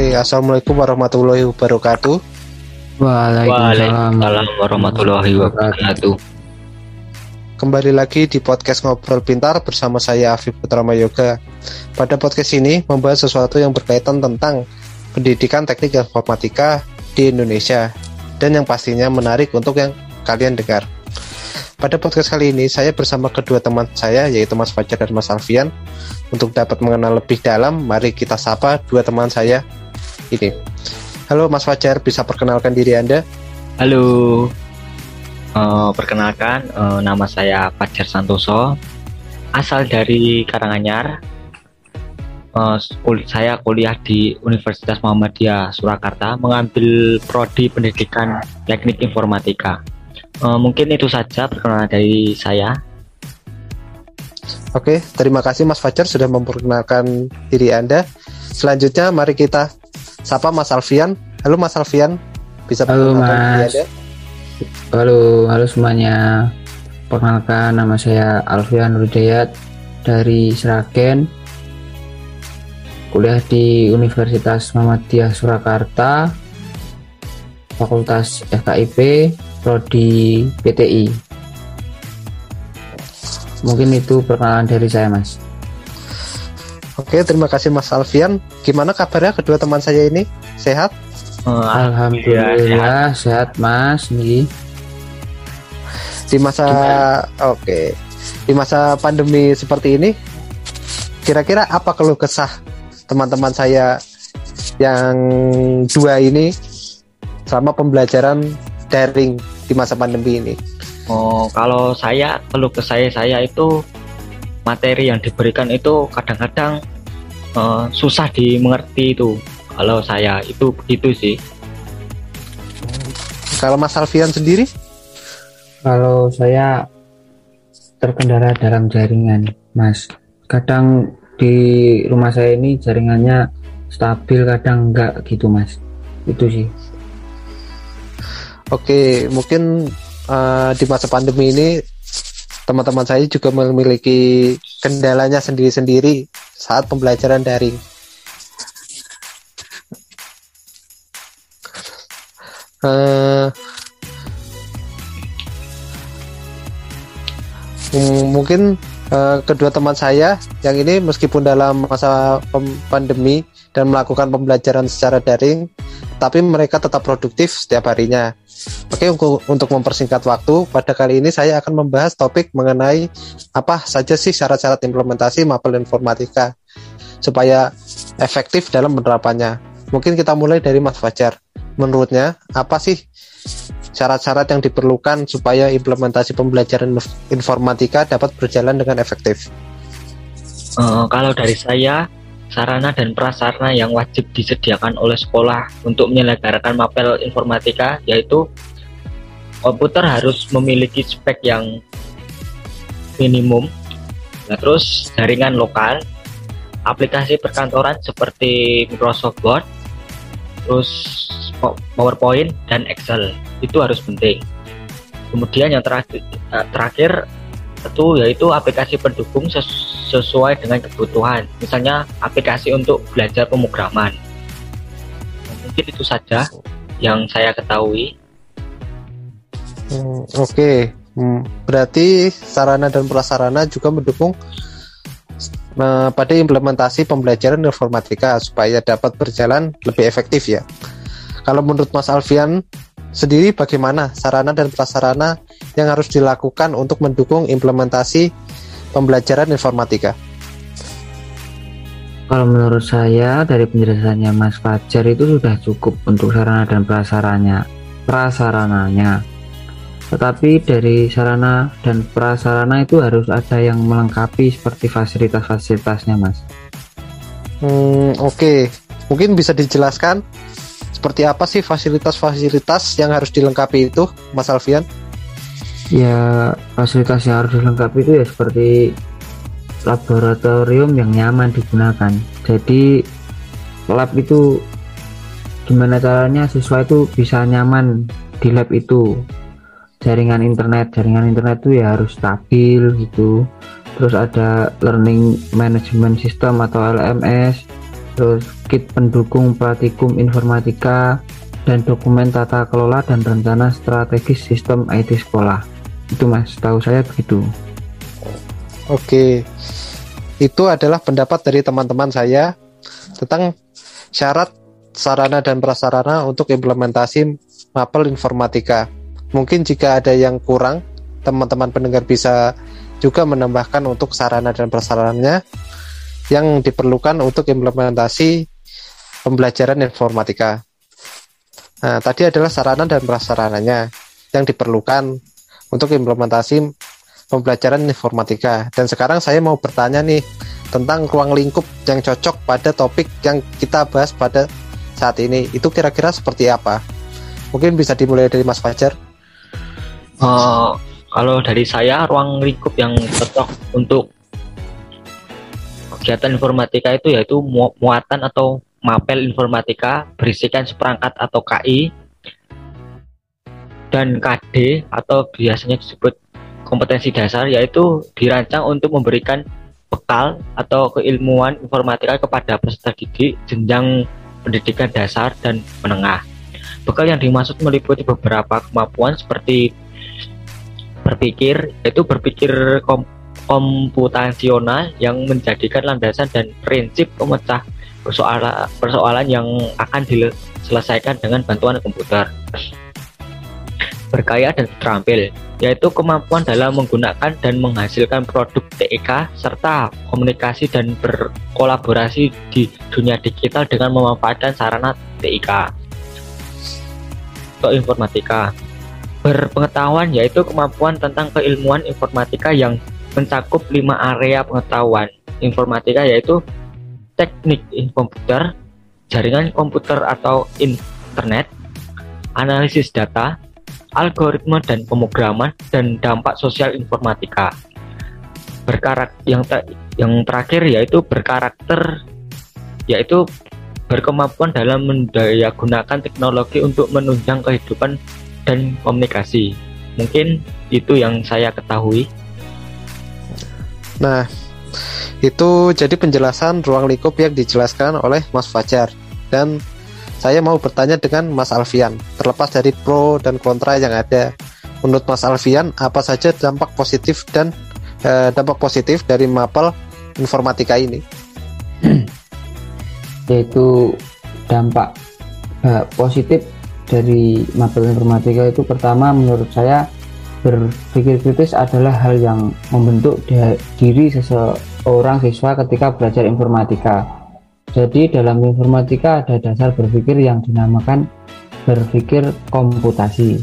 Oke, assalamualaikum warahmatullahi wabarakatuh. Waalaikumsalam warahmatullahi wabarakatuh. Kembali lagi di podcast Ngobrol Pintar bersama saya Afif Putrama Yoga. Pada podcast ini membahas sesuatu yang berkaitan tentang pendidikan teknik informatika di Indonesia dan yang pastinya menarik untuk yang kalian dengar. Pada podcast kali ini saya bersama kedua teman saya yaitu Mas Fajar dan Mas Alfian untuk dapat mengenal lebih dalam, mari kita sapa dua teman saya ini. Halo Mas Fajar, bisa perkenalkan diri Anda? Halo, uh, perkenalkan uh, nama saya Fajar Santoso, asal dari Karanganyar. Uh, saya kuliah di Universitas Muhammadiyah Surakarta, mengambil prodi pendidikan teknik informatika. Uh, mungkin itu saja perkenalan dari saya. Oke, terima kasih Mas Fajar sudah memperkenalkan diri Anda. Selanjutnya mari kita sapa Mas Alfian. Halo Mas Alfian, bisa Halo Mas. Halo, halo semuanya. Perkenalkan nama saya Alfian Rudayat dari Sragen. Kuliah di Universitas Muhammadiyah Surakarta. Fakultas FKIP, Prodi PTI mungkin itu perkenalan dari saya mas Oke, terima kasih Mas Alfian. Gimana kabarnya kedua teman saya ini? Sehat? Oh, Alhamdulillah sehat. sehat Mas. Nih. Di masa oke, di masa pandemi seperti ini, kira-kira apa keluh kesah teman-teman saya yang dua ini sama pembelajaran daring di masa pandemi ini? Oh, kalau saya kalau ke saya saya itu materi yang diberikan itu kadang-kadang uh, susah dimengerti itu. Kalau saya itu begitu sih. Kalau Mas Alfian sendiri? Kalau saya terkendala dalam jaringan, Mas. Kadang di rumah saya ini jaringannya stabil, kadang enggak gitu, Mas. Itu sih. Oke, mungkin uh, di masa pandemi ini teman-teman saya juga memiliki kendalanya sendiri-sendiri saat pembelajaran daring. Uh, mungkin uh, kedua teman saya yang ini meskipun dalam masa pandemi dan melakukan pembelajaran secara daring, tapi mereka tetap produktif setiap harinya. Oke, untuk mempersingkat waktu, pada kali ini saya akan membahas topik mengenai apa saja sih syarat-syarat implementasi mapel informatika supaya efektif dalam penerapannya. Mungkin kita mulai dari Mas Fajar. Menurutnya, apa sih syarat-syarat yang diperlukan supaya implementasi pembelajaran informatika dapat berjalan dengan efektif? Uh, kalau dari saya, sarana dan prasarana yang wajib disediakan oleh sekolah untuk menyelenggarakan mapel informatika yaitu komputer harus memiliki spek yang minimum nah, terus jaringan lokal aplikasi perkantoran seperti Microsoft Word terus PowerPoint dan Excel itu harus penting. Kemudian yang terakhir, eh, terakhir itu yaitu aplikasi pendukung sesuai dengan kebutuhan. Misalnya aplikasi untuk belajar pemrograman. Mungkin itu saja yang saya ketahui. Hmm, Oke, okay. hmm, berarti sarana dan prasarana juga mendukung pada implementasi pembelajaran informatika supaya dapat berjalan lebih efektif ya. Kalau menurut Mas Alfian sendiri bagaimana sarana dan prasarana yang harus dilakukan untuk mendukung implementasi pembelajaran informatika? Kalau menurut saya dari penjelasannya Mas Fajar itu sudah cukup untuk sarana dan prasarannya, prasarananya. Tetapi dari sarana dan prasarana itu harus ada yang melengkapi seperti fasilitas-fasilitasnya, Mas. Hmm, oke. Okay. Mungkin bisa dijelaskan seperti apa sih fasilitas-fasilitas yang harus dilengkapi itu, Mas Alfian? Ya fasilitas yang harus dilengkapi itu ya seperti laboratorium yang nyaman digunakan. Jadi lab itu gimana caranya siswa itu bisa nyaman di lab itu? Jaringan internet jaringan internet itu ya harus stabil gitu. Terus ada learning management system atau LMS terus kit pendukung praktikum informatika, dan dokumen tata kelola dan rencana strategis sistem IT sekolah. Itu mas, tahu saya begitu. Oke, itu adalah pendapat dari teman-teman saya tentang syarat sarana dan prasarana untuk implementasi mapel informatika. Mungkin jika ada yang kurang, teman-teman pendengar bisa juga menambahkan untuk sarana dan prasarananya yang diperlukan untuk implementasi pembelajaran informatika. Nah, tadi adalah sarana dan prasarananya yang diperlukan untuk implementasi pembelajaran informatika. Dan sekarang saya mau bertanya nih tentang ruang lingkup yang cocok pada topik yang kita bahas pada saat ini. Itu kira-kira seperti apa? Mungkin bisa dimulai dari Mas Fajar. Uh, kalau dari saya ruang lingkup yang cocok untuk kegiatan informatika itu yaitu mu muatan atau mapel informatika berisikan seperangkat atau KI dan KD atau biasanya disebut kompetensi dasar yaitu dirancang untuk memberikan bekal atau keilmuan informatika kepada peserta didik jenjang pendidikan dasar dan menengah. Bekal yang dimaksud meliputi beberapa kemampuan seperti berpikir itu berpikir kom komputasional yang menjadikan landasan dan prinsip pemecah persoalan persoalan yang akan diselesaikan dengan bantuan komputer berkaya dan terampil yaitu kemampuan dalam menggunakan dan menghasilkan produk TIK serta komunikasi dan berkolaborasi di dunia digital dengan memanfaatkan sarana TIK atau informatika berpengetahuan yaitu kemampuan tentang keilmuan informatika yang mencakup lima area pengetahuan informatika yaitu teknik komputer, jaringan komputer atau internet, analisis data, algoritma dan pemrograman dan dampak sosial informatika. Berkarak yang te yang terakhir yaitu berkarakter yaitu berkemampuan dalam mendaya gunakan teknologi untuk menunjang kehidupan dan komunikasi. Mungkin itu yang saya ketahui. Nah, itu jadi penjelasan ruang lingkup yang dijelaskan oleh Mas Fajar. Dan saya mau bertanya dengan Mas Alfian, terlepas dari pro dan kontra yang ada. Menurut Mas Alfian, apa saja dampak positif dan eh, dampak positif dari mapel informatika ini? Yaitu dampak eh, positif dari mapel informatika itu pertama menurut saya berpikir kritis adalah hal yang membentuk diri seseorang siswa ketika belajar informatika. Jadi dalam informatika ada dasar berpikir yang dinamakan berpikir komputasi.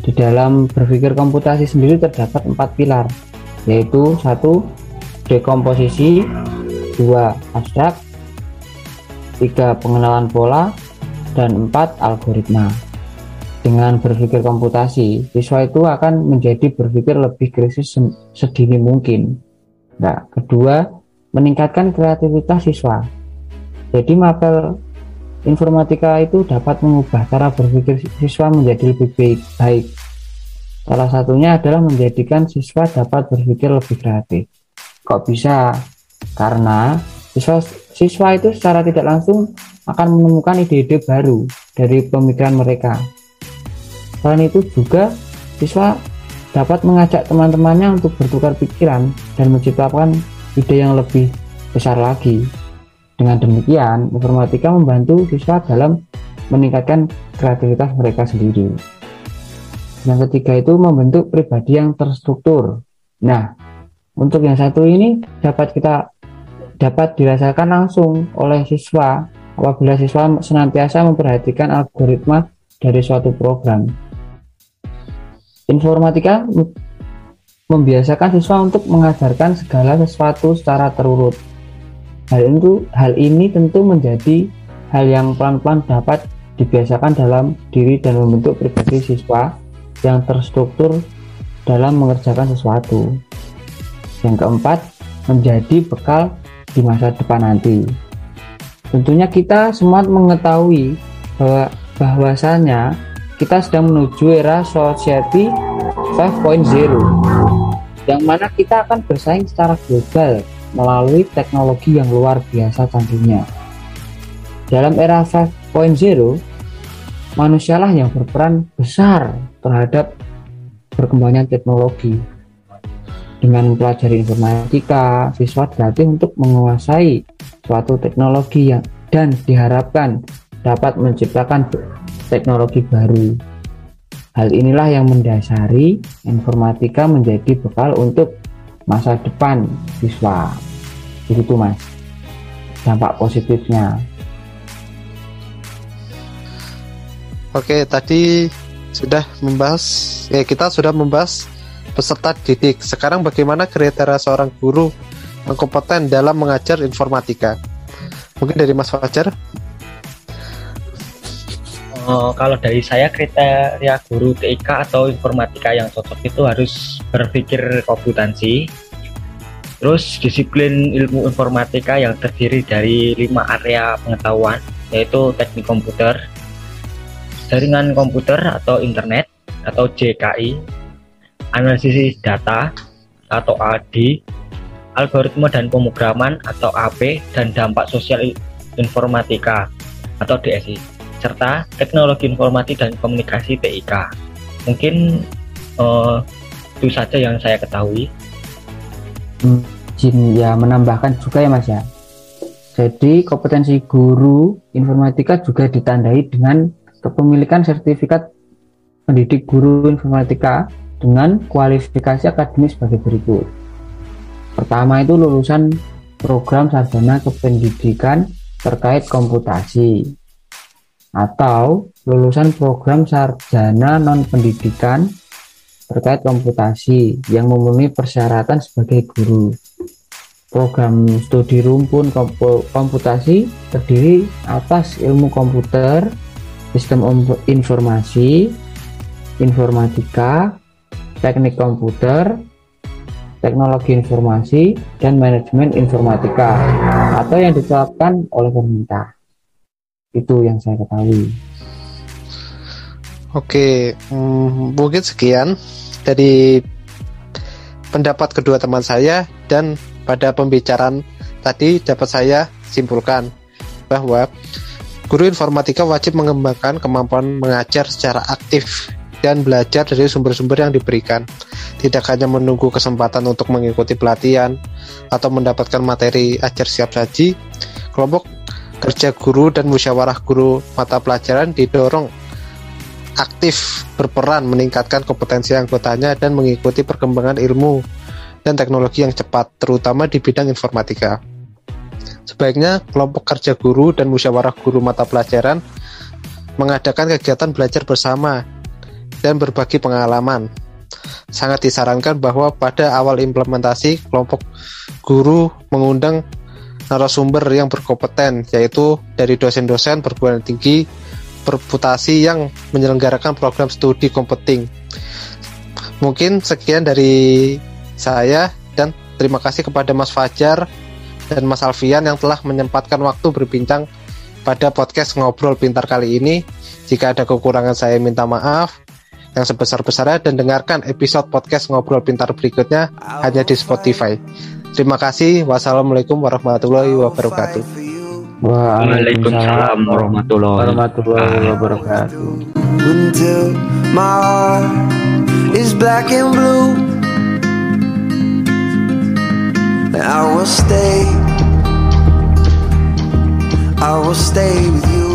Di dalam berpikir komputasi sendiri terdapat empat pilar, yaitu satu dekomposisi, dua abstrak, tiga pengenalan pola, dan empat algoritma dengan berpikir komputasi, siswa itu akan menjadi berpikir lebih krisis sedini mungkin. Nah, kedua, meningkatkan kreativitas siswa. Jadi mapel informatika itu dapat mengubah cara berpikir siswa menjadi lebih baik. baik. Salah satunya adalah menjadikan siswa dapat berpikir lebih kreatif. Kok bisa? Karena siswa, siswa itu secara tidak langsung akan menemukan ide-ide baru dari pemikiran mereka Selain itu juga siswa dapat mengajak teman-temannya untuk bertukar pikiran dan menciptakan ide yang lebih besar lagi. Dengan demikian, informatika membantu siswa dalam meningkatkan kreativitas mereka sendiri. Yang ketiga itu membentuk pribadi yang terstruktur. Nah, untuk yang satu ini dapat kita dapat dirasakan langsung oleh siswa apabila siswa senantiasa memperhatikan algoritma dari suatu program Informatika membiasakan siswa untuk mengajarkan segala sesuatu secara terurut. Hal itu, hal ini tentu menjadi hal yang pelan-pelan dapat dibiasakan dalam diri dan membentuk pribadi siswa yang terstruktur dalam mengerjakan sesuatu. Yang keempat, menjadi bekal di masa depan nanti. Tentunya kita semua mengetahui bahwa bahwasanya kita sedang menuju era society 5.0 yang mana kita akan bersaing secara global melalui teknologi yang luar biasa canggihnya. dalam era 5.0 manusialah yang berperan besar terhadap perkembangan teknologi dengan mempelajari informatika siswa dilatih untuk menguasai suatu teknologi yang dan diharapkan dapat menciptakan teknologi baru hal inilah yang mendasari informatika menjadi bekal untuk masa depan siswa begitu mas dampak positifnya Oke, tadi sudah membahas ya kita sudah membahas peserta didik. Sekarang bagaimana kriteria seorang guru yang kompeten dalam mengajar informatika? Mungkin dari Mas Fajar? Oh, kalau dari saya kriteria guru TIK atau informatika yang cocok itu harus berpikir komputansi, terus disiplin ilmu informatika yang terdiri dari lima area pengetahuan, yaitu teknik komputer, jaringan komputer atau internet atau JKI, analisis data atau AD, algoritma dan pemrograman atau AP dan dampak sosial informatika atau DSI, serta teknologi informasi dan komunikasi TIK. Mungkin uh, itu saja yang saya ketahui. Jin ya menambahkan juga ya Mas ya. Jadi kompetensi guru informatika juga ditandai dengan kepemilikan sertifikat pendidik guru informatika dengan kualifikasi akademis sebagai berikut. Pertama itu lulusan program sarjana kependidikan terkait komputasi atau lulusan program sarjana non pendidikan terkait komputasi yang memenuhi persyaratan sebagai guru. Program studi rumpun komputasi terdiri atas ilmu komputer, sistem informasi, informatika, teknik komputer, teknologi informasi, dan manajemen informatika atau yang ditetapkan oleh pemerintah. Itu yang saya ketahui. Oke, hmm, mungkin sekian dari pendapat kedua teman saya dan pada pembicaraan tadi dapat saya simpulkan bahwa Guru informatika wajib mengembangkan kemampuan mengajar secara aktif dan belajar dari sumber-sumber yang diberikan. Tidak hanya menunggu kesempatan untuk mengikuti pelatihan atau mendapatkan materi ajar siap saji, kelompok kerja guru dan musyawarah guru mata pelajaran didorong aktif berperan meningkatkan kompetensi anggotanya dan mengikuti perkembangan ilmu dan teknologi yang cepat, terutama di bidang informatika. Sebaiknya kelompok kerja guru dan musyawarah guru mata pelajaran mengadakan kegiatan belajar bersama dan berbagi pengalaman. Sangat disarankan bahwa pada awal implementasi kelompok guru mengundang narasumber yang berkompeten yaitu dari dosen-dosen perguruan tinggi perputasi yang menyelenggarakan program studi kompeting. Mungkin sekian dari saya dan terima kasih kepada Mas Fajar dan Mas Alfian yang telah menyempatkan waktu berbincang pada podcast Ngobrol Pintar kali ini. Jika ada kekurangan saya minta maaf yang sebesar-besarnya dan dengarkan episode podcast Ngobrol Pintar berikutnya hanya di Spotify. Terima kasih. Wassalamualaikum warahmatullahi wabarakatuh. Waalaikumsalam warahmatullahi wabarakatuh. Until my heart is black and blue. I will stay I will stay with you